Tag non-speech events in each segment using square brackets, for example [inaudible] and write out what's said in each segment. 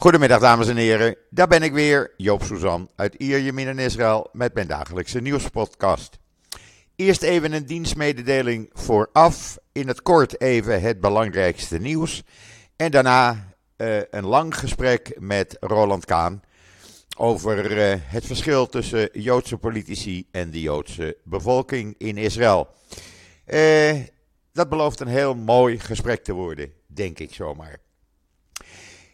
Goedemiddag dames en heren, daar ben ik weer, Joop Suzan uit Ierjemien in Israël met mijn dagelijkse nieuwspodcast. Eerst even een dienstmededeling vooraf, in het kort even het belangrijkste nieuws en daarna uh, een lang gesprek met Roland Kaan over uh, het verschil tussen Joodse politici en de Joodse bevolking in Israël. Uh, dat belooft een heel mooi gesprek te worden, denk ik zomaar.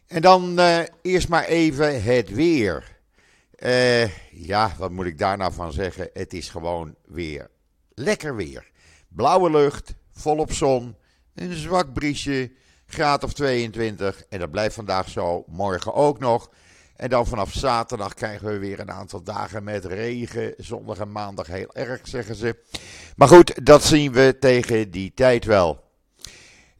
En dan uh, eerst maar even het weer. Uh, ja, wat moet ik daar nou van zeggen? Het is gewoon weer lekker weer. Blauwe lucht, volop zon, een zwak briesje, graad of 22. En dat blijft vandaag zo, morgen ook nog. En dan vanaf zaterdag krijgen we weer een aantal dagen met regen. Zondag en maandag heel erg, zeggen ze. Maar goed, dat zien we tegen die tijd wel.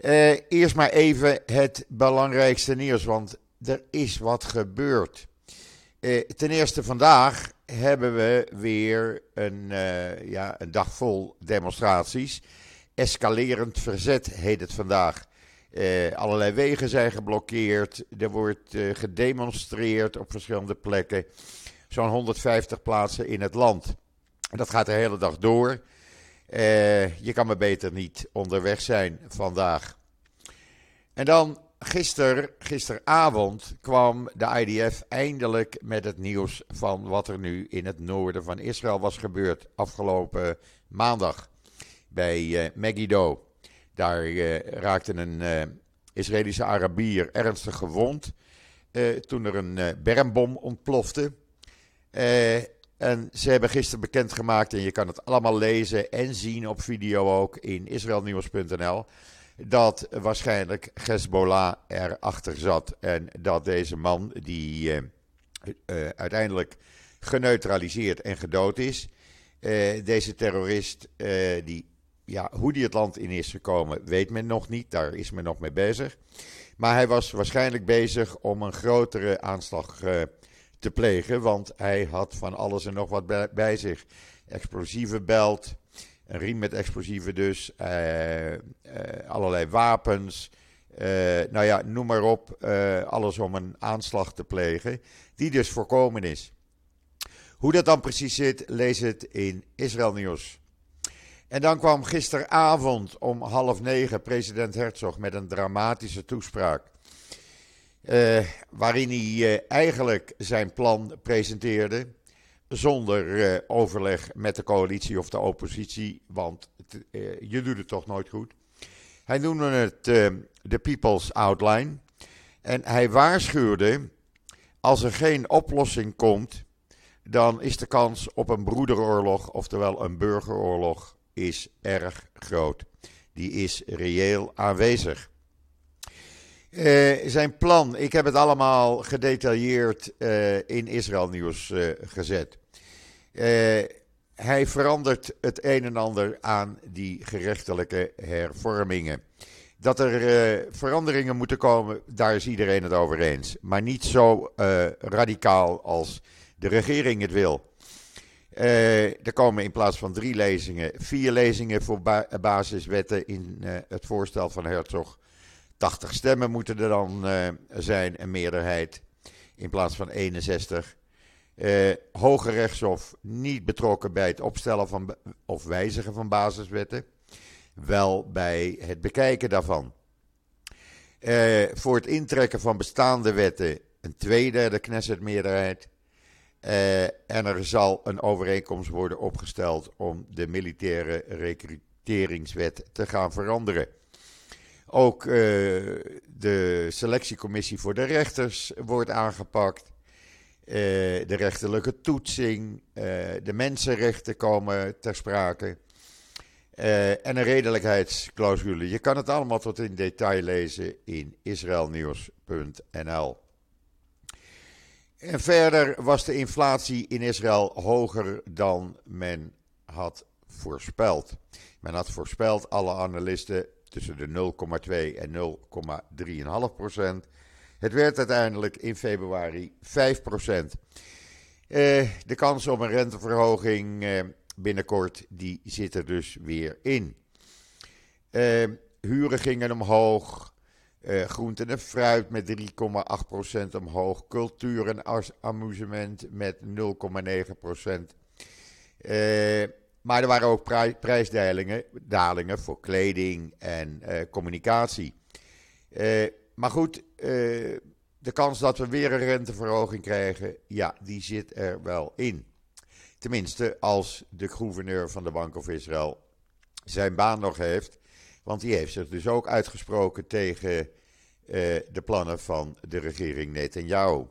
Uh, eerst maar even het belangrijkste nieuws, want er is wat gebeurd. Uh, ten eerste vandaag hebben we weer een, uh, ja, een dag vol demonstraties. Escalerend verzet heet het vandaag. allerlei wegen zijn geblokkeerd. Er wordt gedemonstreerd op verschillende plekken. Zo'n 150 plaatsen in het land. Dat gaat de hele dag door. Uh, je kan maar beter niet onderweg zijn vandaag. En dan gister, gisteravond kwam de IDF eindelijk met het nieuws van wat er nu in het noorden van Israël was gebeurd afgelopen maandag bij uh, Megiddo. Daar uh, raakte een Israëlische Arabier ernstig gewond toen er een bermbom ontplofte. En ze hebben gisteren bekendgemaakt, en je kan het allemaal lezen en zien op video ook in israelnieuws.nl, dat waarschijnlijk Hezbollah erachter zat. En dat deze man, die uh, uh, uiteindelijk geneutraliseerd en gedood is, uh, deze terrorist, die, ja, hoe die het land in is gekomen, weet men nog niet, daar is men nog mee bezig. Maar hij was waarschijnlijk bezig om een grotere aanslag te plegen, want hij had van alles en nog wat bij, zich. Explosieve belt, een riem met explosieven dus, uh, uh, allerlei wapens, uh, nou ja, noem maar op, alles om een aanslag te plegen, die dus voorkomen is. Hoe dat dan precies zit, lees het in Israël Nieuws. En dan kwam gisteravond om half negen president Herzog met een dramatische toespraak. Uh, waarin hij uh, eigenlijk zijn plan presenteerde. Zonder uh, overleg met de coalitie of de oppositie, want je doet het toch nooit goed. Hij noemde het de People's Outline. En hij waarschuwde: als er geen oplossing komt, dan is de kans op een broederoorlog, oftewel een burgeroorlog, is erg groot. Die is reëel aanwezig. Uh, zijn plan, ik heb het allemaal gedetailleerd uh, in Israël Nieuws uh, gezet. hij verandert het een en ander aan die gerechtelijke hervormingen. Dat er veranderingen moeten komen, daar is iedereen het over eens. Maar niet zo radicaal als de regering het wil. er komen in plaats van drie lezingen, vier lezingen voor ba basiswetten in het voorstel van Herzog. 80 stemmen moeten er dan uh, zijn, een meerderheid, in plaats van 61. Uh, Hoge rechtshof niet betrokken bij het opstellen van of wijzigen van basiswetten, wel bij het bekijken daarvan. Uh, voor het intrekken van bestaande wetten een tweederde Knesset-meerderheid. En er zal een overeenkomst worden opgesteld om de militaire recruteringswet te gaan veranderen. Ook uh, de selectiecommissie voor de rechters wordt aangepakt. Uh, de rechterlijke toetsing, uh, de mensenrechten komen ter sprake. en een redelijkheidsclausule. Je kan het allemaal tot in detail lezen in israelnieuws.nl. En verder was de inflatie in Israël hoger dan men had voorspeld. Men had voorspeld, alle analisten, tussen de 0,2 en 0,3,5 procent. Het werd uiteindelijk in februari 5 procent. Uh, de kans op een renteverhoging uh, binnenkort, die zit er dus weer in. Uh, huren gingen omhoog. Groenten en fruit met 3,8% omhoog. Cultuur en amusement met 0,9%. Maar er waren ook prijsdalingen dalingen voor kleding en uh, communicatie. maar goed, de kans dat we weer een renteverhoging krijgen, ja, die zit er wel in. Tenminste, als de gouverneur van de Bank of Israël zijn baan nog heeft. Want die heeft zich dus ook uitgesproken tegen de plannen van de regering Netanyahu.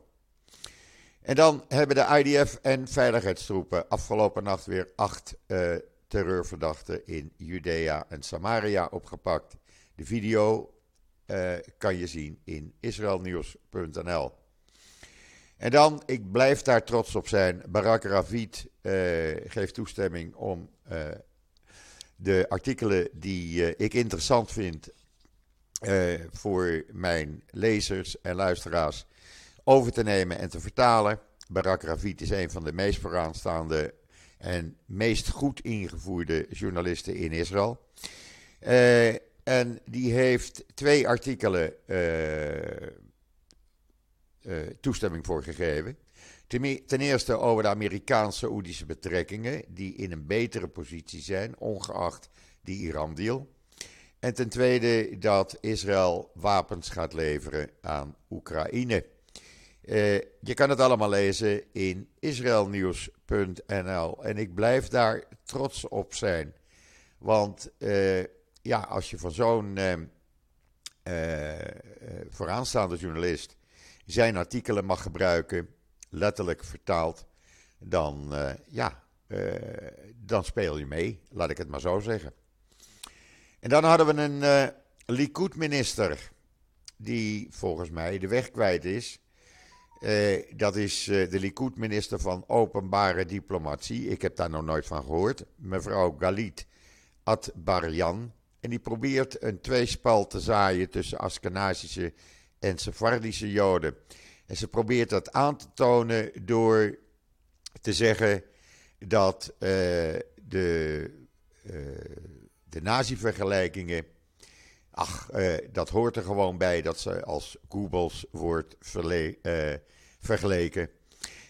En dan hebben de IDF en veiligheidstroepen afgelopen nacht weer acht uh, terreurverdachten in Judea en Samaria opgepakt. De video uh, kan je zien in israelnieuws.nl. En dan, ik blijf daar trots op zijn, Barak Ravid uh, geeft toestemming om de artikelen die ik interessant vind voor mijn lezers en luisteraars over te nemen en te vertalen. Barak Ravid is een van de meest vooraanstaande en meest goed ingevoerde journalisten in Israël. En die heeft twee artikelen uh, uh, toestemming voor gegeven. Ten, eerste over de Amerikaanse-Saoedische betrekkingen, die in een betere positie zijn, ongeacht die Iran-deal. En ten tweede dat Israël wapens gaat leveren aan Oekraïne. Uh, je kan het allemaal lezen in israelnieuws.nl. En ik blijf daar trots op zijn. Want ja, als je van zo'n uh, vooraanstaande journalist zijn artikelen mag gebruiken, letterlijk vertaald, dan, ja, dan speel je mee, laat ik het maar zo zeggen. En dan hadden we een Likud-minister die volgens mij de weg kwijt is. Dat is de Likud-minister van Openbare Diplomatie. Ik heb daar nog nooit van gehoord. Mevrouw Galit Atbarjan. En die probeert een tweespal te zaaien tussen Askenazische en Sephardische Joden. En ze probeert dat aan te tonen door te zeggen dat uh, de, de nazi-vergelijkingen. Ach, uh, dat hoort er gewoon bij dat ze als Goebbels wordt vergeleken.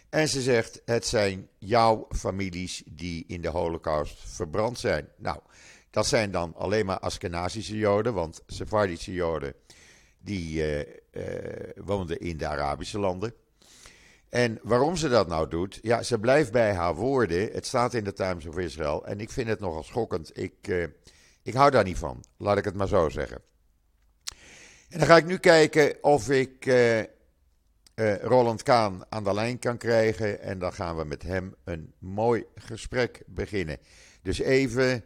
En ze zegt: het zijn jouw families die in de Holocaust verbrand zijn. Nou, dat zijn dan alleen maar Askenazische Joden, want Sephardische Joden die uh, uh, woonden in de Arabische landen. En waarom ze dat nou doet, ja, ze blijft bij haar woorden. Het staat in de Times of Israel en ik vind het nogal schokkend. Ik, ik hou daar niet van, laat ik het maar zo zeggen. En dan ga ik nu kijken of ik Roland Kaan aan de lijn kan krijgen en dan gaan we met hem een mooi gesprek beginnen. Dus even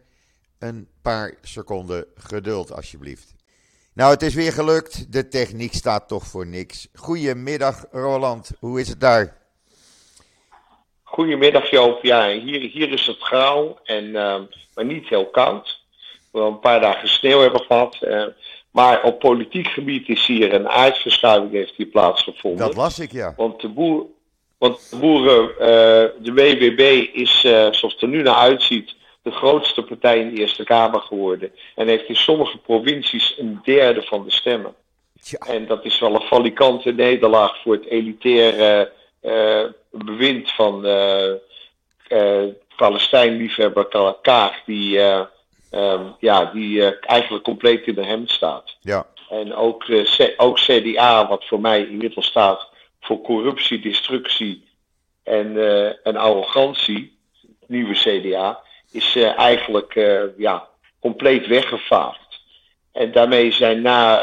een paar seconden geduld, alsjeblieft. Nou, het is weer gelukt. De techniek staat toch voor niks. Goedemiddag, Roland. Hoe is het daar? Goedemiddag, Joop. Ja, hier, hier is het grauw, en, uh, maar niet heel koud. We een paar dagen sneeuw hebben gehad. Uh, maar op politiek gebied is hier een aardverschuiving heeft hier plaatsgevonden. Dat las ik, ja. Want de, boer, want de boeren, uh, de WWB is, zoals het er nu naar uitziet, de grootste partij in de Eerste Kamer geworden. En heeft in sommige provincies een derde van de stemmen. En dat is wel een falikante nederlaag voor het elitaire uh, bewind van uh, uh, Palestijn-liefhebber Kaag, die, um, ja, die eigenlijk compleet in de hemd staat. Ja. En ook, ook CDA, wat voor mij inmiddels staat voor corruptie, destructie en, en arrogantie, nieuwe CDA, is eigenlijk ja, compleet weggevaagd. En daarmee zijn na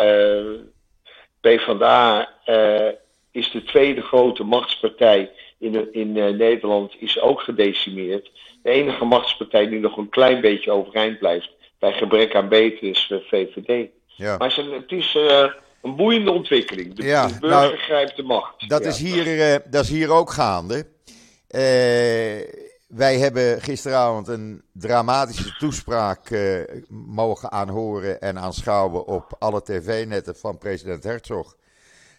PvdA is de tweede grote machtspartij in, in Nederland is ook gedecimeerd. De enige machtspartij die nog een klein beetje overeind blijft bij gebrek aan beter is VVD. Ja. Maar het is een boeiende ontwikkeling. De, ja, de burger nou, grijpt de macht. Dat, ja. is hier, dat is hier ook gaande. Wij hebben gisteravond een dramatische toespraak mogen aanhoren en aanschouwen op alle tv-netten van president Herzog.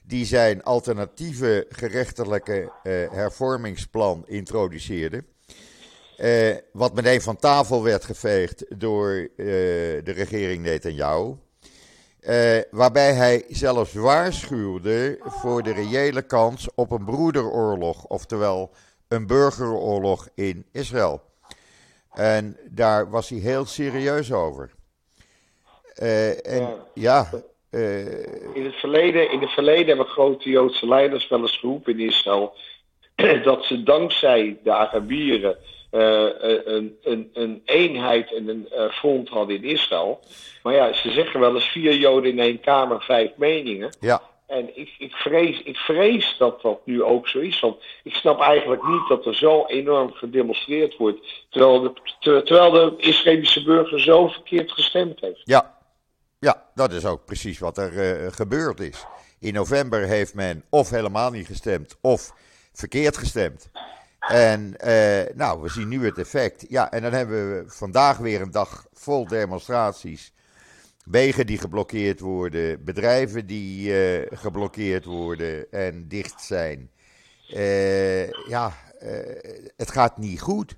Die zijn alternatieve gerechtelijke uh, hervormingsplan introduceerde. Uh, wat meteen van tafel werd geveegd door de regering Netanyahu. Uh, waarbij hij zelfs waarschuwde voor de reële kans op een broederoorlog, oftewel een burgeroorlog in Israël. En daar was hij heel serieus over. En ja. Uh, in, het verleden, in het verleden hebben grote Joodse leiders wel eens geroepen in Israël [clears throat] dat ze dankzij de Arabieren uh, een, een, een, eenheid en een uh, front hadden in Israël. Maar ja, ze zeggen wel eens vier Joden in één kamer, vijf meningen. Ja. En ik, ik, vrees, ik vrees dat dat nu ook zo is. Want ik snap eigenlijk niet dat er zo enorm gedemonstreerd wordt. Terwijl de, terwijl de Israëlische burger zo verkeerd gestemd heeft. Ja, ja dat is ook precies wat er uh, gebeurd is. In november heeft men of helemaal niet gestemd of verkeerd gestemd. En uh, nou, we zien nu het effect. Ja, en dan hebben we vandaag weer een dag vol demonstraties. Wegen die geblokkeerd worden, bedrijven die uh, geblokkeerd worden en dicht zijn. Ja, het gaat niet goed.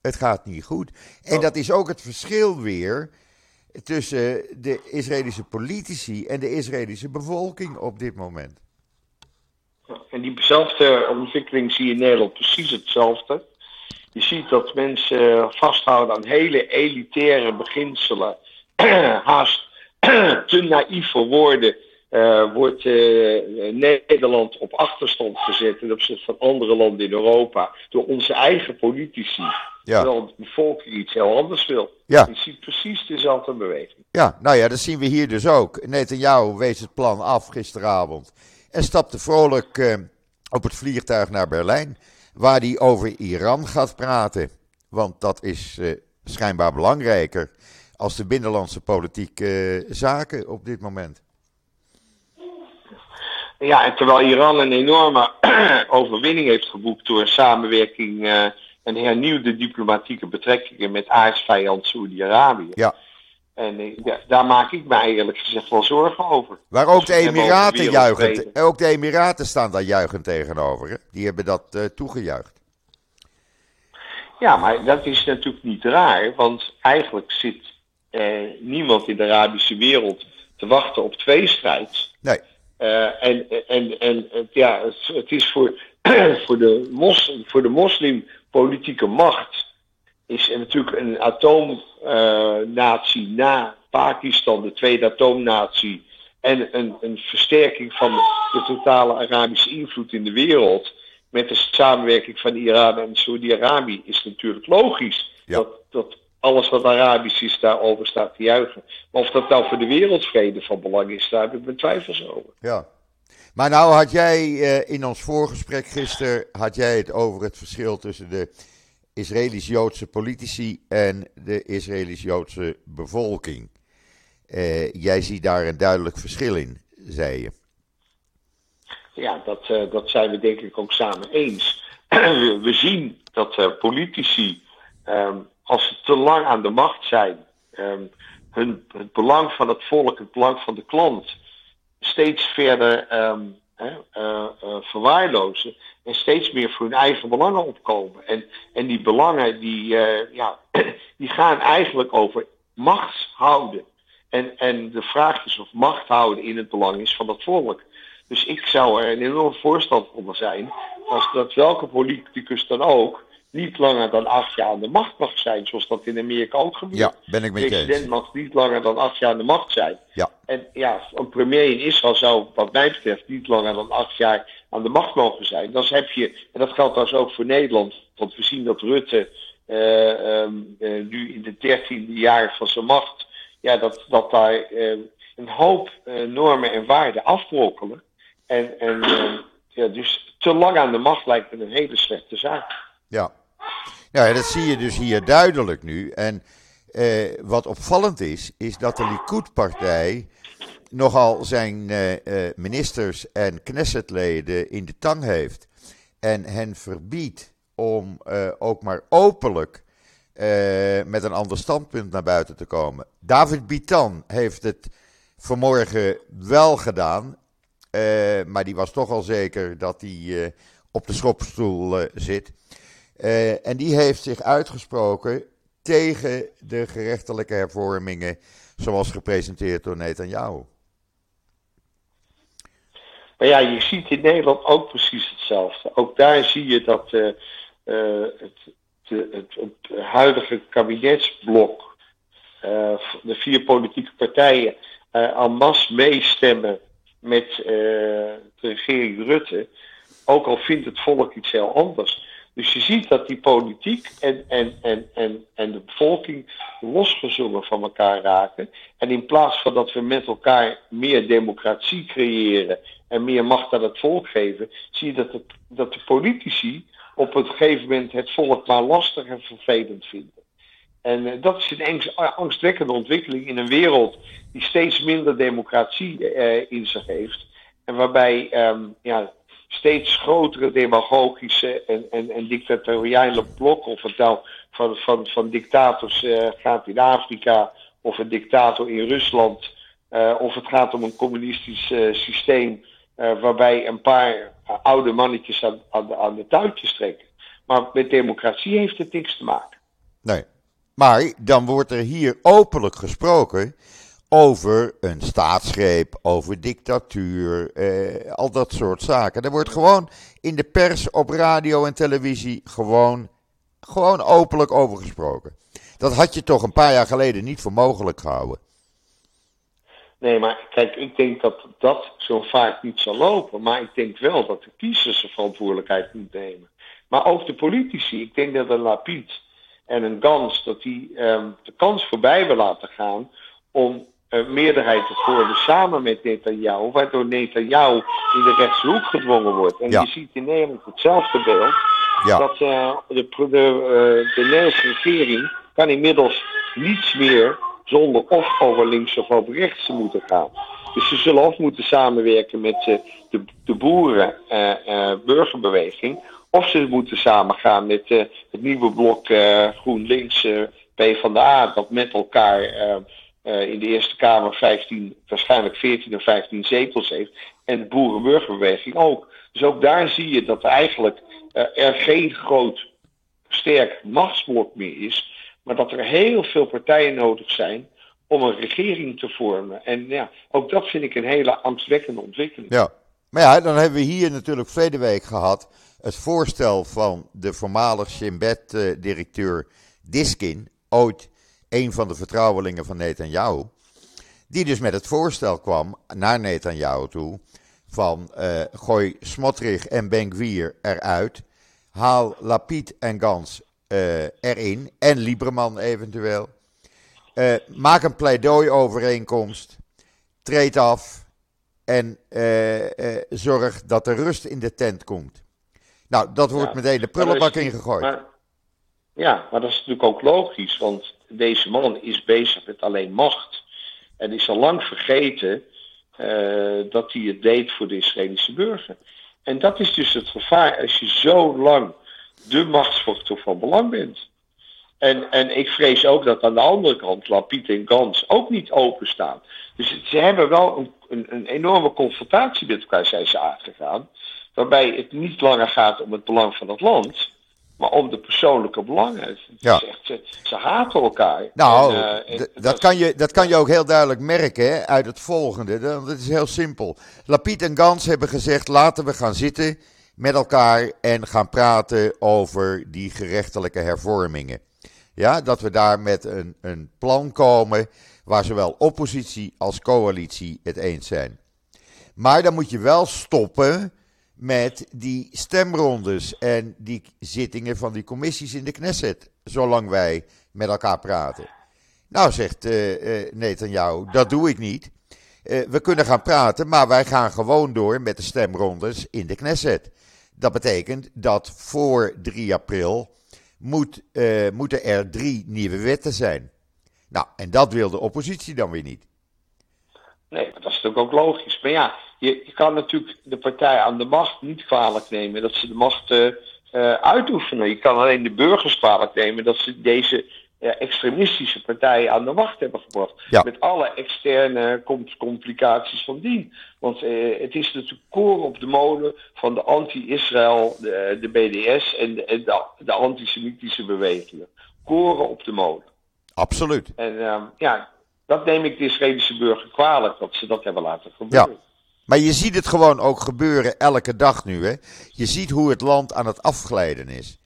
Het gaat niet goed. En dat is ook het verschil weer tussen de Israëlische politici en de Israëlische bevolking op dit moment. En diezelfde ontwikkeling zie je in Nederland precies hetzelfde. Je ziet dat mensen vasthouden aan hele elitaire beginselen, [clears throat] haast [clears throat] te naïef voor woorden. Uh, wordt uh, Nederland op achterstand gezet ten opzichte van andere landen in Europa door onze eigen politici. Ja. Terwijl de bevolking iets heel anders wil. Ja. Je ziet precies dezelfde beweging. Ja, nou ja, dat zien we hier dus ook. Netanyahu wees het plan af gisteravond en stapte vrolijk uh, op het vliegtuig naar Berlijn, waar hij over Iran gaat praten. Want dat is uh, schijnbaar belangrijker als de binnenlandse politieke uh, zaken op dit moment. Ja, en terwijl Iran een enorme [clears throat] overwinning heeft geboekt door samenwerking en hernieuwde diplomatieke betrekkingen met aardsvijand Saoedi-Arabië. Ja. En eh, ja, daar maak ik me eigenlijk gezegd wel zorgen over. Waar ook de Emiraten juichen. Ook de Emiraten staan daar juichend tegenover. Hè? Die hebben dat uh, toegejuicht. Ja, maar dat is natuurlijk niet raar. Want eigenlijk zit eh, niemand in de Arabische wereld te wachten op tweestrijd. Nee. Uh, en, en, en ja, het, het is voor, [clears throat] voor, de mos, voor de moslimpolitieke macht is natuurlijk een atoomnatie uh, na Pakistan, de tweede atoomnatie, en een, een versterking van de, totale Arabische invloed in de wereld, met de samenwerking van Iran en Saudi-Arabië, is natuurlijk logisch dat, dat alles wat Arabisch is daarover staat te juichen. Maar of dat nou voor de wereldvrede van belang is, daar heb ik mijn twijfels over. Ja. Maar nou had jij uh, in ons voorgesprek gisteren, had jij het over het verschil tussen de Israëlisch-Joodse politici en de Israëlisch-Joodse bevolking. Uh, jij ziet daar een duidelijk verschil in, zei je. Ja, dat, uh, dat zijn we denk ik ook samen eens. [clears throat] we zien dat politici, um, als ze te lang aan de macht zijn, um, hun, het belang van het volk, het belang van de klant, steeds verder um, verwaarlozen en steeds meer voor hun eigen belangen opkomen. En, en die belangen die, uh, ja, [clears throat] die gaan eigenlijk over macht houden. En, en de vraag is of macht houden in het belang is van het volk. Dus ik zou er een enorm voorstander van zijn als dat welke politicus dan ook niet langer dan acht jaar aan de macht mag zijn, zoals dat in Amerika ook gebeurt. Ja, ben ik met je eens. president mag niet langer dan acht jaar aan de macht zijn. Ja. En ja, een premier in Israël zou, wat mij betreft, niet langer dan acht jaar aan de macht mogen zijn. Dan heb je, en dat geldt trouwens ook voor Nederland, want we zien dat Rutte uh, um, uh, nu in de dertiende jaar van zijn macht, ja, dat, dat daar uh, een hoop normen en waarden afbrokkelen. En, en ja, dus te lang aan de macht lijkt me een hele slechte zaak. Ja. ja, dat zie je dus hier duidelijk nu. En eh, wat opvallend is, is dat de Likud-partij nogal zijn eh, eh, ministers en Knessetleden in de tang heeft. En hen verbiedt om ook maar openlijk met een ander standpunt naar buiten te komen. David Bitan heeft het vanmorgen wel gedaan. Maar die was toch al zeker dat hij op de schopstoel uh, zit. en die heeft zich uitgesproken tegen de gerechtelijke hervormingen zoals gepresenteerd door Netanyahu. Maar ja, je ziet in Nederland ook precies hetzelfde. Ook daar zie je dat uh, uh, het, het, het, huidige kabinetsblok, uh, de vier politieke partijen, en masse meestemmen met de regering Rutte. Ook al vindt het volk iets heel anders. Dus je ziet dat die politiek en, en, en, en, en de bevolking losgezongen van elkaar raken. En in plaats van dat we met elkaar meer democratie creëren en meer macht aan het volk geven, zie je dat de, dat de politici op een gegeven moment het volk maar lastig en vervelend vinden. En uh, dat is een angstwekkende ontwikkeling in een wereld die steeds minder democratie uh, in zich heeft. En waarbij um, ja, steeds grotere demagogische en, en, en dictatoriale blokken, of het nou van, van, van dictators uh, gaat in Afrika, of een dictator in Rusland, uh, of het gaat om een communistisch uh, systeem waarbij een paar oude mannetjes aan, aan, de, aan de touwtjes trekken. Maar met democratie heeft het niks te maken. Nee, maar dan wordt er hier openlijk gesproken over een staatsgreep, over dictatuur, eh, al dat soort zaken. Er wordt gewoon in de pers, op radio en televisie gewoon, gewoon openlijk over gesproken. Dat had je toch een paar jaar geleden niet voor mogelijk gehouden. Nee, maar kijk, ik denk dat dat zo vaak niet zal lopen. Maar ik denk wel dat de kiezers zijn verantwoordelijkheid moeten nemen. Maar ook de politici. Ik denk dat een Lapid en een Gans, dat die um, de kans voorbij wil laten gaan om uh, meerderheid te vormen samen met Netanyahu, waardoor Netanyahu in de rechtse hoek gedwongen wordt. En Ja. je ziet in Nederland hetzelfde beeld, Ja. dat uh, de, de, uh, de Nederlandse regering kan inmiddels niets meer zonder of over links of over rechts te moeten gaan. Dus ze zullen of moeten samenwerken met de, de boeren, burgerbeweging, of ze moeten samengaan met het nieuwe blok GroenLinks, PvdA, dat met elkaar uh, in de Eerste Kamer 15, waarschijnlijk 14 of 15 zetels heeft. En de boerenburgerbeweging ook. Dus ook daar zie je dat eigenlijk uh, er geen groot, sterk machtsblok meer is. Maar dat er heel veel partijen nodig zijn om een regering te vormen. En ja, ook dat vind ik een hele angstwekkende ontwikkeling. Ja. Maar ja, dan hebben we hier natuurlijk verleden week gehad het voorstel van de voormalig Shin-Bet-directeur Diskin, ooit een van de vertrouwelingen van Netanyahu, die dus met het voorstel kwam naar Netanyahu toe van uh, gooi Smotrich en Ben-Gvir eruit, haal Lapid en Gans uh, erin en Lieberman eventueel, uh, maak een pleidooi-overeenkomst, treed af en zorg dat er rust in de tent komt. Nou, dat wordt Ja, meteen de prullenbak ingegooid. Maar, ja, maar dat is natuurlijk ook logisch, want deze man is bezig met alleen macht. En is al lang vergeten eh, dat hij het deed voor de Israëlische burger. En dat is dus het gevaar als je zo lang de machtsfactor van belang bent. En, en ik vrees ook dat aan de andere kant Lapid en Gans ook niet openstaan. Dus ze hebben wel een, een, een enorme confrontatie met elkaar zijn ze aangegaan. Waarbij het niet langer gaat om het belang van het land, maar om de persoonlijke belangen. Ja. ze, ze haten elkaar. Nou, En, eh, en dat, kan je, dat kan je ook heel duidelijk merken hè, uit het volgende. Dat dat is heel simpel. Lapid en Gans hebben gezegd: laten we gaan zitten met elkaar en gaan praten over die gerechtelijke hervormingen. Ja, dat we daar met een, een plan komen waar zowel oppositie als coalitie het eens zijn. Maar dan moet je wel stoppen met die stemrondes en die zittingen van die commissies in de Knesset, zolang wij met elkaar praten. Nou, zegt Netanyahu, dat doe ik niet. Eh, we kunnen gaan praten, maar wij gaan gewoon door met de stemrondes in de Knesset. Dat betekent dat voor 3 april moet, moeten er drie nieuwe wetten zijn. Nou, en dat wil de oppositie dan weer niet. Nee, dat is natuurlijk ook logisch. Maar ja, je, je kan natuurlijk de partij aan de macht niet kwalijk nemen dat ze de macht eh, eh, uitoefenen. Je kan alleen de burgers kwalijk nemen dat ze deze eh, extremistische partijen aan de macht hebben gebracht. Ja. Met alle externe com- complicaties van dien. Want het is natuurlijk koren op de molen van de anti-Israël, de, de BDS en de, de, de antisemitische bewegingen. Koren op de molen. Absoluut. En ehm, ja, dat neem ik de Israëlische burger kwalijk, dat ze dat hebben laten gebeuren. Maar je ziet het gewoon ook gebeuren elke dag nu. Hè? Je ziet hoe het land aan het afglijden is.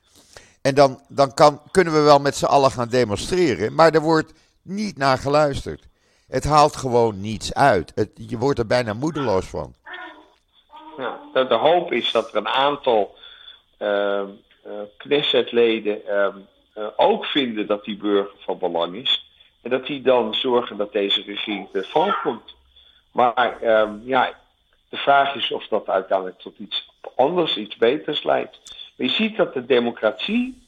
En dan, dan kan, kunnen we wel met z'n allen gaan demonstreren, maar er wordt niet naar geluisterd. Het haalt gewoon niets uit. Je wordt er bijna moedeloos van. Ja, de, hoop is dat er een aantal uh, Knessetleden uh, ook vinden dat die burger van belang is. En dat die dan zorgen dat deze regering te val komt. Maar ehm, ja, de vraag is of dat uiteindelijk tot iets anders, iets beters leidt. Maar je ziet dat de democratie,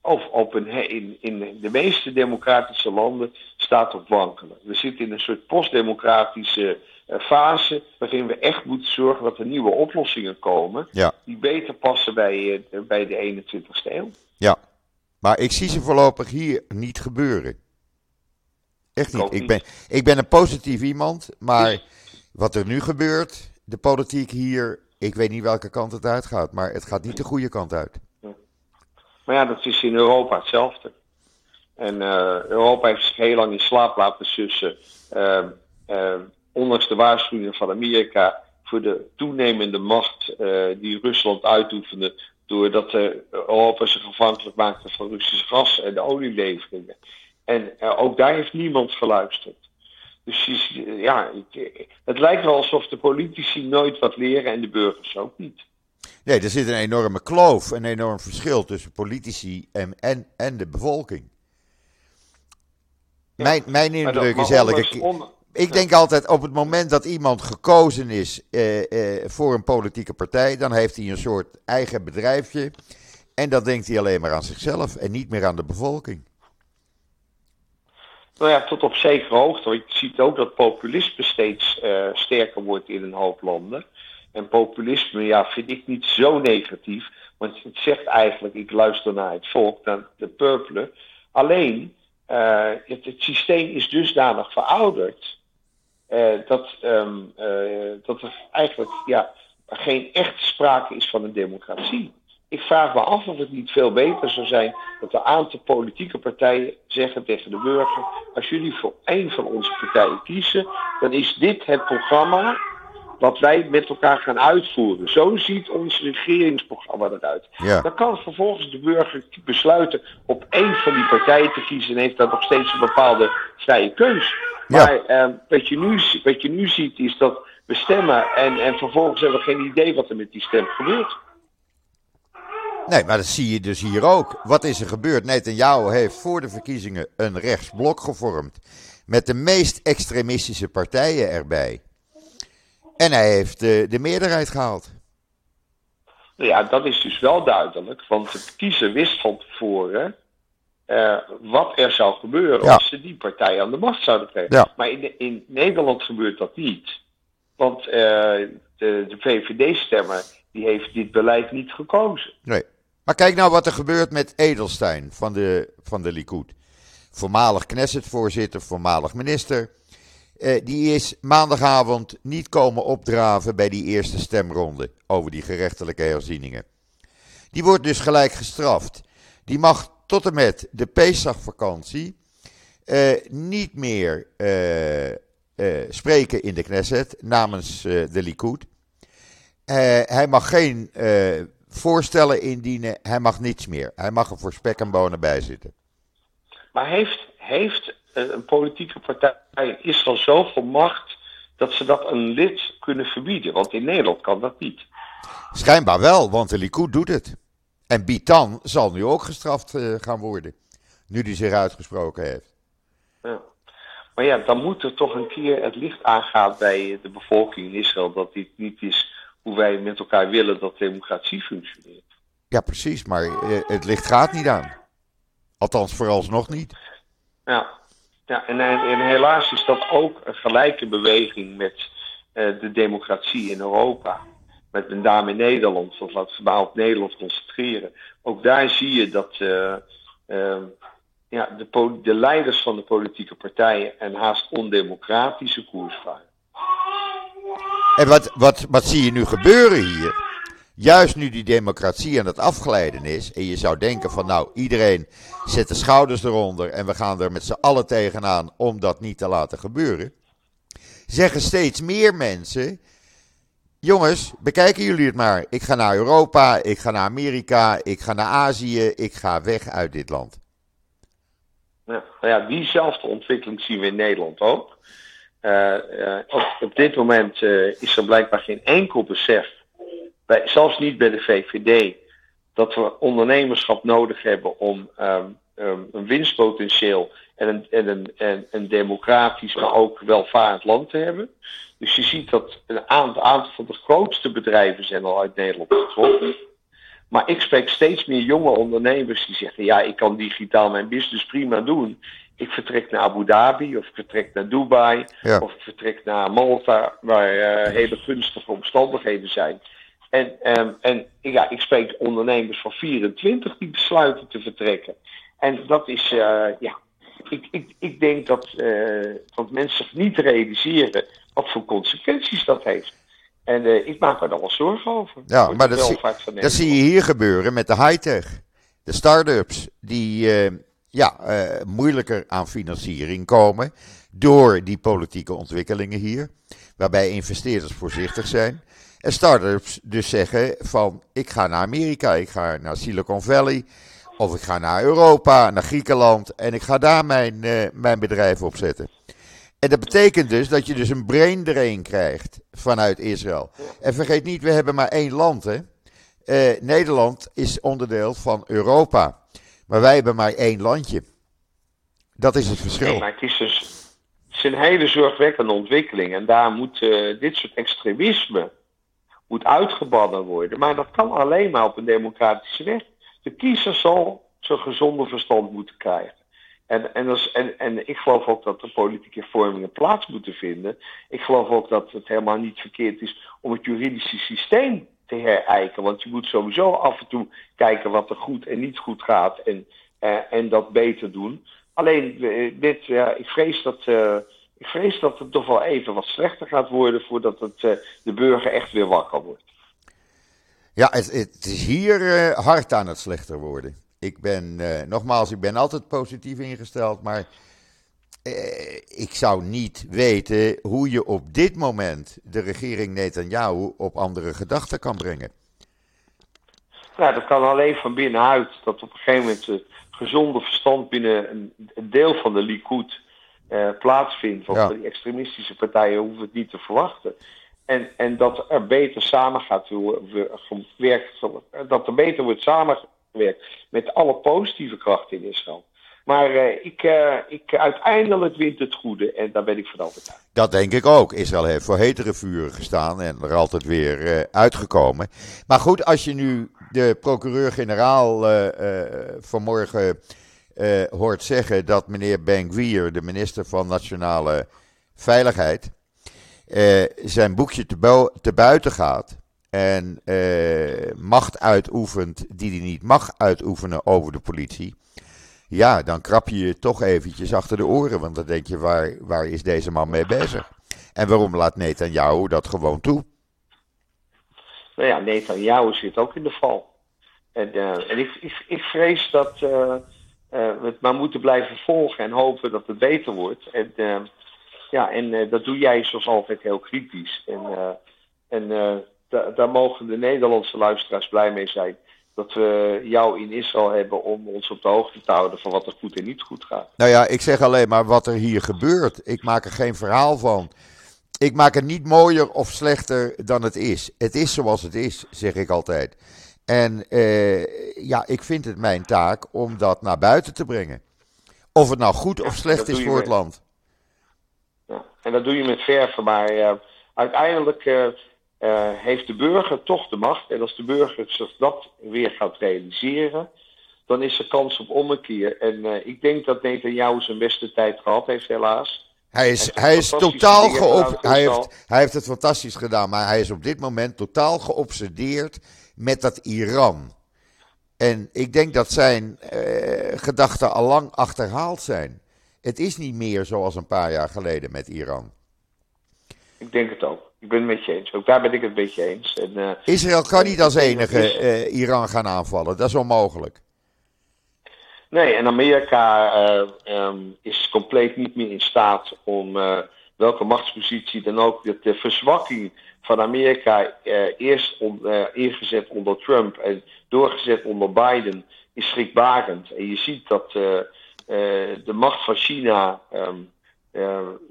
of op een, in, in de meeste democratische landen, staat op wankelen. We zitten in een soort postdemocratische uh, fase waarin we echt moeten zorgen dat er nieuwe oplossingen komen Ja, die beter passen bij, uh, bij de 21ste eeuw. ja. Maar ik zie ze voorlopig hier niet gebeuren. Echt niet. Ik ben, ik ben een positief iemand, maar Dus- wat er nu gebeurt, de politiek hier, ik weet niet welke kant het uitgaat, maar het gaat niet de goede kant uit. Maar ja, dat is in Europa hetzelfde. En eh, Europa heeft zich heel lang in slaap laten sussen. eh, eh, ondanks de waarschuwingen van Amerika voor de toenemende macht die Rusland uitoefende. Doordat Europa zich afhankelijk maakte van Russisch gas en de olieleveringen. En ook daar heeft niemand geluisterd. Dus eh, ja, ik- het lijkt wel alsof de politici nooit wat leren en de burgers ook niet. Nee, er zit een enorme kloof, een enorm verschil tussen politici en, en, en de bevolking. Ja. Mijn, mijn indruk is elke keer. Ik denk altijd op het moment dat iemand gekozen is eh, eh, voor een politieke partij, dan heeft hij een soort eigen bedrijfje. En dan denkt hij alleen maar aan zichzelf en niet meer aan de bevolking. Nou ja, tot op zekere hoogte. Want je ziet ook dat populisme steeds eh, sterker wordt in een hoop landen. En populisme, ja, vind ik niet zo negatief. Want het zegt eigenlijk, ik luister naar het volk, naar de purpelen. Alleen, eh, het, systeem is dusdanig verouderd. eh, dat, eh, dat er eigenlijk ja, geen echte sprake is van een democratie. Ik vraag me af of het niet veel beter zou zijn dat een aantal politieke partijen zeggen tegen de burger: als jullie voor één van onze partijen kiezen, dan is dit het programma wat wij met elkaar gaan uitvoeren. Zo ziet ons regeringsprogramma eruit. Ja. Dan kan vervolgens de burger besluiten op één van die partijen te kiezen en heeft dan nog steeds een bepaalde vrije keus. Ja. Maar eh, wat, je nu, wat je nu ziet is dat we stemmen en, en vervolgens hebben we geen idee wat er met die stem gebeurt. Nee, maar dat zie je dus hier ook. Wat is er gebeurd? Netanyahu heeft voor de verkiezingen een rechtsblok gevormd. Met de meest extremistische partijen erbij. En hij heeft eh, de meerderheid gehaald. Nou ja, dat is dus wel duidelijk, want de kiezer wist van tevoren eh, wat er zou gebeuren Ja. als ze die partij aan de macht zouden krijgen. Ja. Maar in, in Nederland gebeurt dat niet. Want eh, de, de VVD-stemmer die heeft dit beleid niet gekozen. Nee. Maar kijk nou wat er gebeurt met Edelstein van de, van de Likud. Voormalig Knesset-voorzitter, voormalig minister. Eh, die is maandagavond niet komen opdraven bij die eerste stemronde over die gerechtelijke herzieningen. Die wordt dus gelijk gestraft. Die mag tot en met de Pesachvakantie eh, niet meer eh, eh, spreken in de Knesset namens eh, de Likud. Eh, hij mag geen eh, voorstellen indienen, hij mag niets meer. Hij mag er voor spek en bonen bij zitten. Maar heeft, heeft eh, een politieke partij in Israël zoveel macht dat ze dat een lid kunnen verbieden? Want in Nederland kan dat niet. Schijnbaar wel, want de Likud doet het. En Bitan zal nu ook gestraft gaan worden, nu hij zich uitgesproken heeft. Ja. Maar ja, dan moet er toch een keer het licht aangaan bij de bevolking in Israël dat dit niet is hoe wij met elkaar willen dat democratie functioneert. Ja, precies, maar eh, het licht gaat niet aan. Althans, vooralsnog niet. Ja, ja en, en helaas is dat ook een gelijke beweging met eh, de democratie in Europa. Met met name in Nederland, want laten we maar op Nederland concentreren. Ook daar zie je dat eh, ja, de, de leiders van de politieke partijen een haast ondemocratische koers varen. En wat, wat, wat zie je nu gebeuren hier? Juist nu die democratie aan het afglijden is, en je zou denken van nou, iedereen zet de schouders eronder en we gaan er met z'n allen tegenaan om dat niet te laten gebeuren. zeggen steeds meer mensen. Jongens, bekijken jullie het maar. Ik ga naar Europa, ik ga naar Amerika, ik ga naar Azië, ik ga weg uit dit land. Ja, nou ja, diezelfde ontwikkeling zien we in Nederland ook. Uh, uh, op, dit moment uh, is er blijkbaar geen enkel besef, zelfs niet bij de VVD, dat we ondernemerschap nodig hebben om um, um, een winstpotentieel en een, en, een, en een democratisch, maar ook welvarend land te hebben. Dus je ziet dat een aantal, aantal van de grootste bedrijven zijn al uit Nederland getrokken. Maar ik spreek steeds meer jonge ondernemers die zeggen: Ja, ik kan digitaal mijn business prima doen. Ik vertrek naar Abu Dhabi, of ik vertrek naar Dubai, Ja. of ik vertrek naar Malta, waar eh, hele gunstige omstandigheden zijn. En, ehm, en ja, ik spreek ondernemers van 24 die besluiten te vertrekken. En dat is, eh, ja, ik, ik, ik denk dat, eh, dat mensen zich niet realiseren wat voor consequenties dat heeft. En ik maak me daar wel zorgen over. Ja, maar dat zie- Dat zie je hier gebeuren met de high-tech. De start-ups die ja, eh, moeilijker aan financiering komen door die politieke ontwikkelingen hier. Waarbij investeerders voorzichtig zijn. En start-ups dus zeggen van ik ga naar Amerika, ik ga naar Silicon Valley. Of ik ga naar Europa, naar Griekenland. En ik ga daar mijn, eh, mijn bedrijf opzetten. En dat betekent dus dat je dus een brain drain krijgt vanuit Israël. En vergeet niet, we hebben maar één land. Hè? Eh, Nederland is onderdeel van Europa. Maar wij hebben maar één landje. Dat is het Nee, verschil. maar het is dus een hele zorgwekkende ontwikkeling. En daar moet eh, dit soort extremisme moet uitgebannen worden. Maar dat kan alleen maar op een democratische weg. De kiezer zal zijn gezonde verstand moeten krijgen. En, en, en, en ik geloof ook dat de politieke vormingen plaats moeten vinden. Ik geloof ook dat het helemaal niet verkeerd is om het juridische systeem te. Want je moet sowieso af en toe kijken wat er goed en niet goed gaat en, eh, en dat beter doen. Alleen, eh, dit, ja, ik, vrees dat, eh, ik vrees dat het toch wel even wat slechter gaat worden voordat het, de burger echt weer wakker wordt. Ja, het, het is hier hard aan het slechter worden. Ik ben, nogmaals, ik ben altijd positief ingesteld, maar eh, ik zou niet weten hoe je op dit moment de regering Netanyahu op andere gedachten kan brengen. Nou, dat kan alleen van binnenuit. Dat op een gegeven moment het gezonde verstand binnen een, een deel van de Likud eh, plaatsvindt. Want Ja. die extremistische partijen hoeven het niet te verwachten. En, en dat er beter samen gaat gewerkt, dat er beter wordt samengewerkt met alle positieve krachten in Israël. Maar eh, ik, eh, ik, uiteindelijk wint het goede en daar ben ik van overtuigd. Dat denk ik ook. Israël heeft voor hetere vuren gestaan en er altijd weer eh, uitgekomen. Maar goed, als je nu de procureur-generaal vanmorgen hoort zeggen dat meneer Ben-Gvir, de minister van Nationale Veiligheid, zijn boekje te, te buiten gaat en macht uitoefent die hij niet mag uitoefenen over de politie. Ja, dan krap je je toch eventjes achter de oren, want dan denk je, waar, waar is deze man mee bezig? En waarom laat Netanyahu dat gewoon toe? Nou ja, Netanyahu zit ook in de val. En, eh, ik, ik, ik vrees dat eh, eh, we het maar moeten blijven volgen en hopen dat het beter wordt. En, ja, en dat doe jij zoals altijd heel kritisch. En, en eh, da- daar mogen de Nederlandse luisteraars blij mee zijn. Dat we jou in Israël hebben om ons op de hoogte te houden van wat er goed en niet goed gaat. Nou ja, ik zeg alleen maar wat er hier gebeurt. Ik maak er geen verhaal van. Ik maak het niet mooier of slechter dan het is. Het is zoals het is, zeg ik altijd. En eh, ja, ik vind het mijn taak om dat naar buiten te brengen. Of het nou goed of slecht is voor het land. Ja, en dat doe je met verven, maar eh, uiteindelijk eh, eh, heeft de burger toch de macht. En als de burger zich dat weer gaat realiseren, dan is er kans op ommekeer. En eh, ik denk dat Netanyahu zijn beste tijd gehad heeft, helaas. Hij is, hij is totaal voor hij, heeft, hij heeft het fantastisch gedaan, maar hij is op dit moment totaal geobsedeerd met dat Iran. En ik denk dat zijn eh, gedachten al lang achterhaald zijn. Het is niet meer zoals een paar jaar geleden met Iran. Ik denk het ook. Ik ben het met je eens. Ook daar ben ik het met je eens. En, eh, Israël kan niet als Ik denk dat enige eh, Iran gaan aanvallen. Dat is onmogelijk. Nee, en Amerika eh, ehm, is compleet niet meer in staat om, eh, welke machtspositie dan ook, dat de verzwakking van Amerika eerst ingezet onder Trump en doorgezet onder Biden is schrikbarend. En je ziet dat de macht van China, ehm,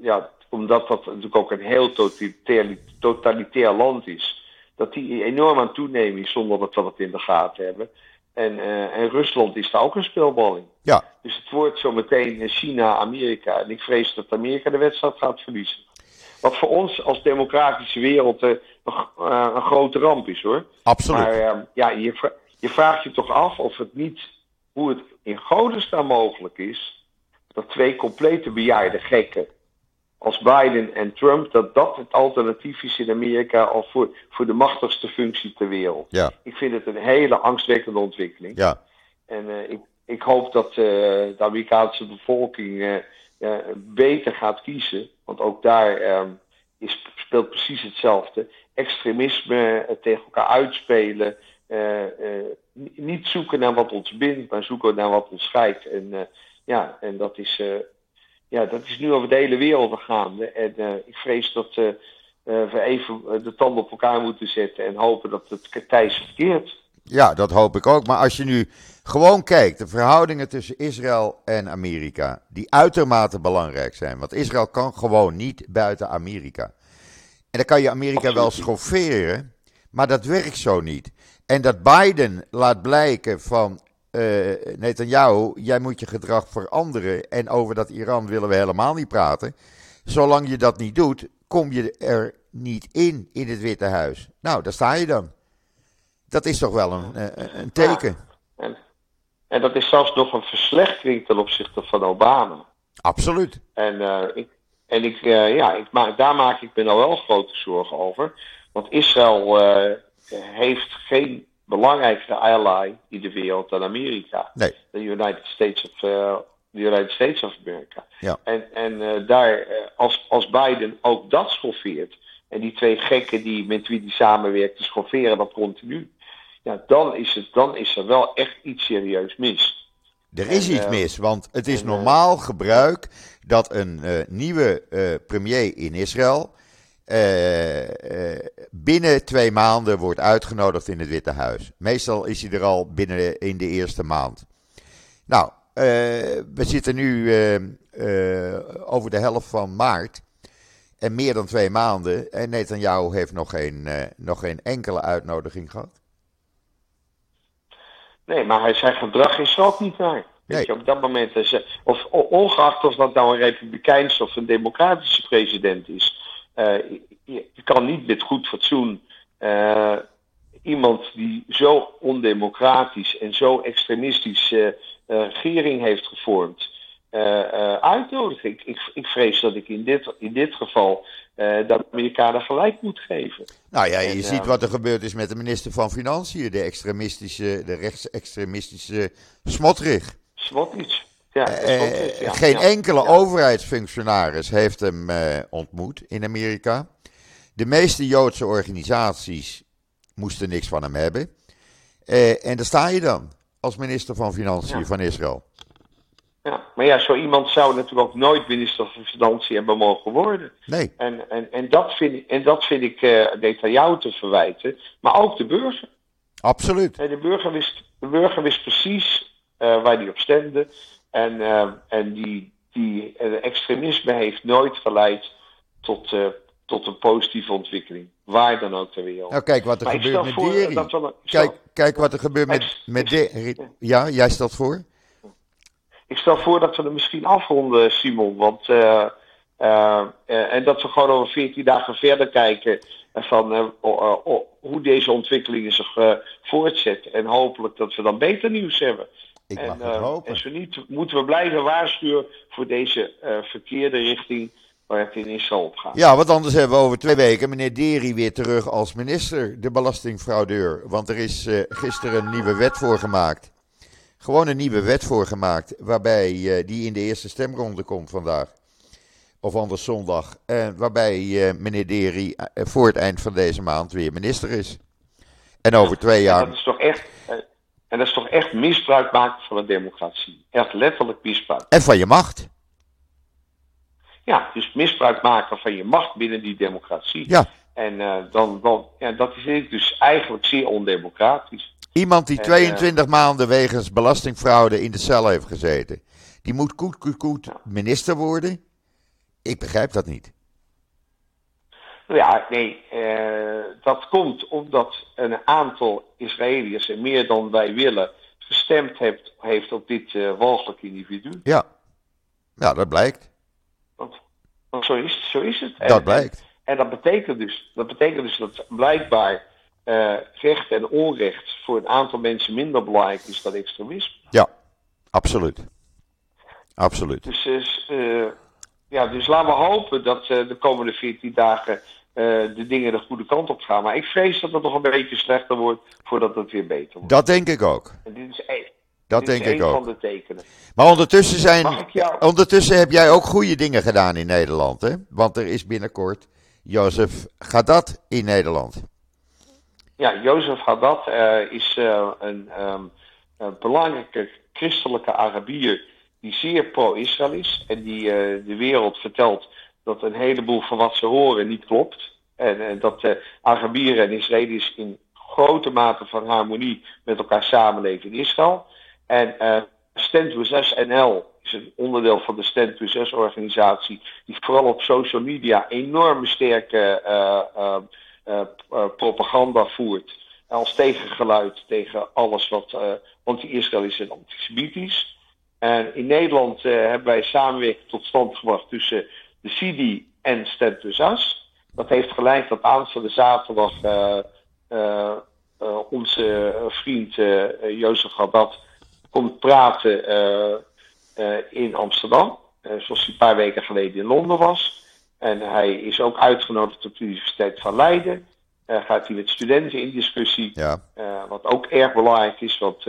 ja, omdat dat natuurlijk ook een heel totalitair, totalitair land is, dat die enorm aan toenemen is zonder dat we het in de gaten hebben. En, uh, en Rusland is daar ook een speelballing. Ja. Dus het wordt zo meteen China-Amerika. En ik vrees dat Amerika de wedstrijd gaat verliezen. Wat voor ons als democratische wereld uh, uh, een grote ramp is hoor. Absoluut. Maar ja, je, je vraagt je toch af of het niet, hoe het in godesnaam mogelijk is, dat twee complete bejaarde gekken als Biden en Trump, dat dat het alternatief is in Amerika al voor, voor de machtigste functie ter wereld. Ja. Ik vind het een hele angstwekkende ontwikkeling. Ja. En uh, ik, ik hoop dat uh, de Amerikaanse bevolking uh, beter gaat kiezen. Want ook daar um, is, speelt precies hetzelfde. Extremisme tegen elkaar uitspelen. niet zoeken naar wat ons bindt, maar zoeken naar wat ons scheidt. En, ja, en dat is ja, dat is nu over de hele wereld gaande. En uh, ik vrees dat uh, we even de tanden op elkaar moeten zetten en hopen dat het tijds verkeert. Ja, dat hoop ik ook. Maar als je nu gewoon kijkt, de verhoudingen tussen Israël en Amerika, die uitermate belangrijk zijn. Want Israël kan gewoon niet buiten Amerika. En dan kan je Amerika wel schofferen, maar dat werkt zo niet. En dat Biden laat blijken van uh, Netanyahu, jij moet je gedrag veranderen en over dat Iran willen we helemaal niet praten. Zolang je dat niet doet, kom je er niet in, in het Witte Huis. Nou, daar sta je dan. Dat is toch wel een, eh, een teken. en, en, dat is zelfs nog een verslechtering ten opzichte van Obama. Absoluut. En, uh, ik, en ik, uh, ja, ik maak, daar maak ik me nou wel grote zorgen over. Want Israël heeft geen belangrijkste ally in de wereld dan Amerika. Nee. De United States of, uh, United States of America. Ja. En, en uh, daar, uh, als, als Biden ook dat schoffeert, en die twee gekken die, met wie die samenwerkt, schofferen dat continu, ja, dan, is het, dan is er wel echt iets serieus mis. Er is iets mis, want het is normaal gebruik dat een nieuwe premier in Israël uh, binnen twee maanden wordt uitgenodigd in het Witte Huis. Meestal is hij er al binnen in de eerste maand. Nou, uh, we zitten nu over de helft van maart. En meer dan twee maanden. En Netanyahu heeft nog geen, nog geen enkele uitnodiging gehad. Nee, maar zijn gedrag is ook niet naar. Weet je, op dat moment, of ongeacht of dat nou een republikeinse of een democratische president is, je, je, kan niet met goed fatsoen uh, iemand die zo ondemocratisch en zo extremistisch uh, regering heeft gevormd, uitnodigen. Ik, ik, ik, vrees dat ik in dit, in dit geval de Amerikanen gelijk moet geven. Nou ja, je ziet wat er gebeurd is met de minister van Financiën, de extremistische, de rechtsextremistische Smotrich. Smotrich. Ja, uh, geen enkele overheidsfunctionaris heeft hem uh, ontmoet in Amerika. De meeste Joodse organisaties moesten niks van hem hebben. Uh, en daar sta je dan, als minister van Financiën van Israël. Ja, maar ja, zo iemand zou natuurlijk ook nooit minister van Financiën hebben mogen worden. Nee. En, en, en dat vind ik, en dat vind ik uh, te verwijten, maar ook de burger. Absoluut. de, burger wist, de burger wist precies uh, waar hij op stemde. En, uh, en die, die uh, extremisme heeft nooit geleid tot, uh, tot een positieve ontwikkeling. Waar dan ook ter wereld. Nou, kijk wat er maar gebeurt met Deri. Kijk, kijk wat er gebeurt met, met Deri. Ja, jij stelt voor? Ik stel voor dat we er misschien afronden, Simon. Want, en dat we gewoon over 14 dagen verder kijken van hoe deze ontwikkelingen zich voortzetten. En hopelijk dat we dan beter nieuws hebben. Ik en, mag het hopen. En zo niet moeten we blijven waarschuwen voor deze uh, verkeerde richting waar het in Israël op gaat. Ja, want anders hebben we over twee weken meneer Deri weer terug als minister, de belastingfraudeur. Want er is uh, gisteren een nieuwe wet voor gemaakt. Gewoon een nieuwe wet voor gemaakt, waarbij uh, die in de eerste stemronde komt vandaag. Of anders zondag. Waarbij meneer Deri voor het eind van deze maand weer minister is. En over twee jaar. Ja, dat is toch echt en dat is toch echt misbruik maken van een democratie. Echt letterlijk misbruik. En van je macht. ja, dus misbruik maken van je macht binnen die democratie. Ja. En uh, dan, dan, ja, dat is dus eigenlijk zeer ondemocratisch. Iemand die 22 maanden wegens belastingfraude in de cel heeft gezeten, die moet koet, koet, koet minister worden? Ik begrijp dat niet. Ja, nee, uh, dat komt omdat een aantal Israëliërs, en meer dan wij willen, gestemd heeft, heeft op dit uh, walgelijk individu. Ja. ja, dat blijkt. Want, want zo, is, zo is het. Dat blijkt. En, en, dat, betekent dus, dat betekent dus dat blijkbaar uh, recht en onrecht voor een aantal mensen minder belangrijk is dan extremisme. Ja, absoluut. Absoluut. Dus, ja, dus laten we hopen dat uh, de komende 14 dagen de dingen de goede kant op gaan. Maar ik vrees dat het nog een beetje slechter wordt voordat het weer beter wordt. Dat denk ik ook. En dit is één. Dat dit denk is ik ook. van de tekenen. Maar ondertussen, zijn, jou- ondertussen heb jij ook goede dingen gedaan in Nederland, hè? Want er is binnenkort Jozef Gadat in Nederland. Ja, Jozef Haddad eh, is eh, een, ehm, een belangrijke christelijke Arabier die zeer pro-Israël is. En die eh, de wereld vertelt dat een heleboel van wat ze horen niet klopt. En eh, dat de Arabieren en Israëli's in grote mate van harmonie met elkaar samenleven in Israël. En eh Stand NL is een onderdeel van de Stand Us organisatie. Die vooral op social media enorme sterke eh, eh, eh, eh, propaganda voert. Als tegengeluid tegen alles wat eh, anti-Israël is en antisemitisch. En in Nederland eh, hebben wij samenwerking tot stand gebracht tussen de CIDI en Stand With Us. Dat heeft geleid dat aanstaande zaterdag eh, eh, eh, onze vriend Jozef Gadat komt praten in Amsterdam. zoals hij een paar weken geleden in Londen was. En hij is ook uitgenodigd op de Universiteit van Leiden. Eh, gaat hij met studenten in discussie. Ja, wat ook erg belangrijk is, want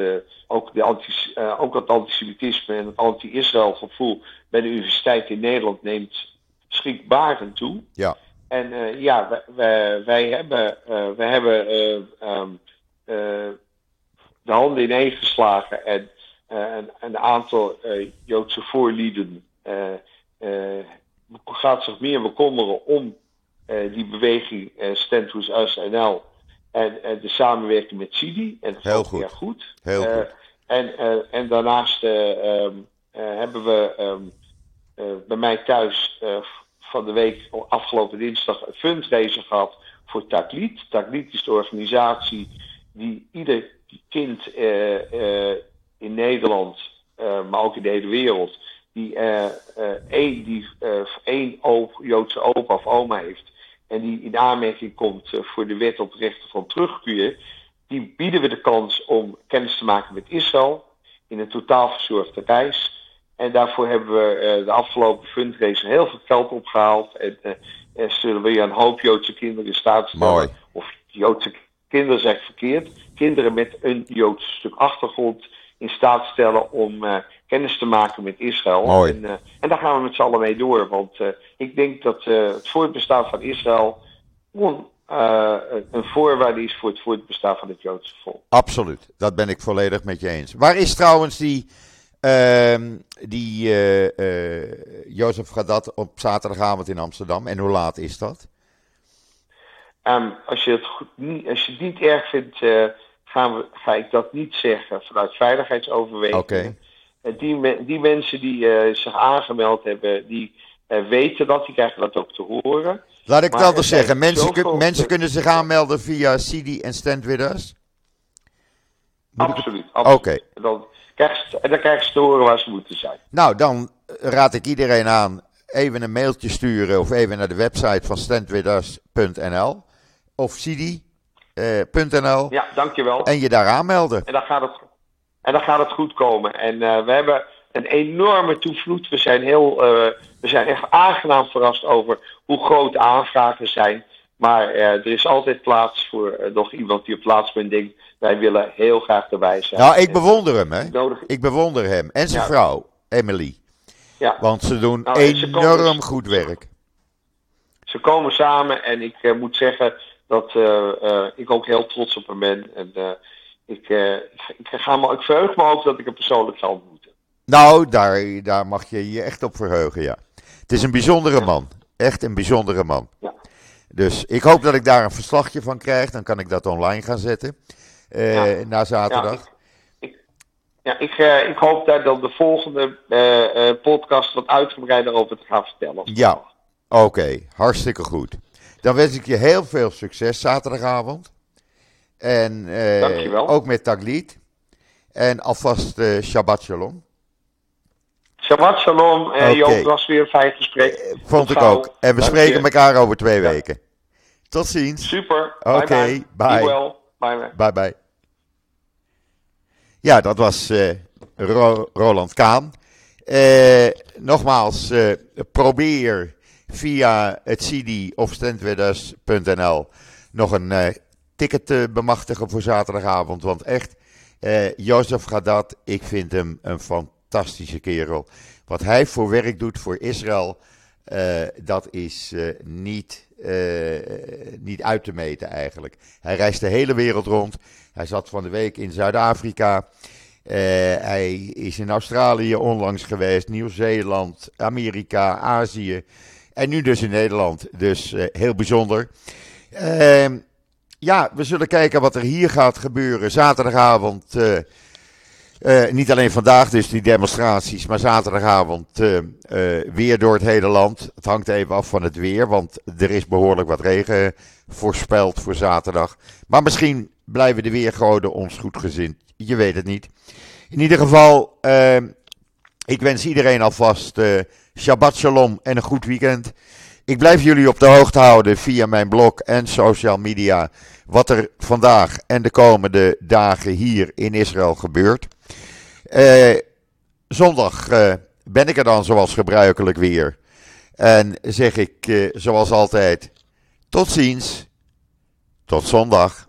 ook, de antis- ook het antisemitisme en het anti-Israël gevoel bij de universiteit in Nederland neemt schrikbarend toe. ja, En eh, ja, wij, wij, wij hebben, eh, wij hebben eh, ehm, eh, de handen ineengeslagen en een, een aantal Joodse voorlieden gaat zich meer bekommeren om die beweging Stand With Us NL en eh, de samenwerking met Sidi. En dat Heel goed. goed. heel goed. en, en daarnaast eh, ehm, eh, hebben we ehm, eh, bij mij thuis van de week, afgelopen dinsdag, een fundraiser gehad voor Taklied. Taklied is de organisatie die ieder kind eh, eh, in Nederland, eh, maar ook in de hele wereld, die één, die, één Joodse opa of oma heeft en die in aanmerking komt voor de wet op rechten van terugkeer, die bieden we de kans om kennis te maken met Israël in een totaal verzorgde reis. En daarvoor hebben we eh, de afgelopen fundraiser heel veel geld opgehaald. En eh, eh, zullen we weer een hoop Joodse kinderen in staat stellen. Mooi. Of Joodse kinderen zeg ik verkeerd. Kinderen met een Joods stuk achtergrond in staat stellen om eh, kennis te maken met Israël. Mooi. En, en daar gaan we met z'n allen mee door. Want ik denk dat het voortbestaan van Israël on- een voorwaarde is voor het voortbestaan van het Joodse volk. Absoluut. Dat ben ik volledig met je eens. Waar is trouwens die, die eh, eh, Jozef Gadat op zaterdagavond in Amsterdam? En hoe laat is dat? Ehm, als, je het goed, niet, als je het niet erg vindt, eh, gaan we, ga ik dat niet zeggen vanuit veiligheidsoverwegingen. Eh, die, die mensen die zich aangemeld hebben, die weten dat, die krijgen dat ook te horen. Laat ik het anders er zijn zeggen. Mensen, zoveel- kun- mensen kunnen zich aanmelden via CD en Stand With Us? Het- Absoluut. Oké. absoluut. Dan, krijgen ze, en dan krijgen ze te horen waar ze moeten zijn. Nou, dan raad ik iedereen aan even een mailtje sturen of even naar de website van standwithus.nl of cd.nl Ja, dankjewel. en je daar aanmelden. En dan gaat het, en dan gaat het goed komen. En eh, we hebben een enorme toevloed. We zijn, heel, eh, we zijn echt aangenaam verrast over hoe groot de aanvragen zijn. Maar eh, er is altijd plaats voor eh, nog iemand die op plaats bent denkt... wij willen heel graag erbij zijn. Nou, ik bewonder hem, hè. Nodig, Ik bewonder hem en zijn Ja. vrouw, Emily. ja, Want ze doen Nou, en ze komen enorm dus- goed werk. ze komen samen en ik eh, moet zeggen dat ik ook heel trots op hem ben. En ik, ik, ga me, ik verheug me ook dat ik hem persoonlijk ga ontmoeten. Nou, daar, daar mag je je echt op verheugen, ja. Het is een bijzondere man. Echt een bijzondere man. Ja. Dus ik hoop dat ik daar een verslagje van krijg. Dan kan ik dat online gaan zetten. eh, Ja. Na zaterdag. Ja, ik, ik, ja, ik, eh, ik hoop daar dan de volgende eh, podcast wat uitgebreider over te gaan vertellen. Ja. Oké, hartstikke goed. Dan wens ik je heel veel succes zaterdagavond. En ook met Taglit. En alvast Shabbat Shalom. Shabbat shalom. eh Oké. Joop, het was weer een fijn gesprek. Eh, Vond Tot ik gauw. ook. En we Dank spreken je. elkaar over twee Ja. weken. Tot ziens. Super. Oké, bye bye. bye. Well. Bye bye. Bye bye. Ja, dat was eh, Ro- Roland Kaan. Eh, nogmaals, eh, probeer via het CD of standwithus.nl nog een eh, ticket te bemachtigen voor zaterdagavond. Want echt, eh Jozef Gadat, ik vind hem een fantastische kerel. Wat hij voor werk doet voor Israël, eh, dat is eh, niet, eh, niet uit te meten eigenlijk. Hij reist de hele wereld rond. Hij zat van de week in Zuid-Afrika. Hij is in Australië onlangs geweest, Nieuw-Zeeland, Amerika, Azië. En nu dus in Nederland. Dus heel bijzonder. Ehm, ja, we zullen kijken wat er hier gaat gebeuren. Zaterdagavond. Eh, niet alleen vandaag dus die demonstraties, maar zaterdagavond eh, eh, weer door het hele land. Het hangt even af van het weer, want er is behoorlijk wat regen voorspeld voor zaterdag. Maar misschien blijven de weergoden ons goedgezind. Je weet het niet. In ieder geval, ik wens iedereen alvast Shabbat Shalom en een goed weekend. Ik blijf jullie op de hoogte houden via mijn blog en social media. Wat er vandaag en de komende dagen hier in Israël gebeurt. Eh, zondag eh, ben ik er dan zoals gebruikelijk weer. En zeg ik eh, zoals altijd: tot ziens. Tot zondag.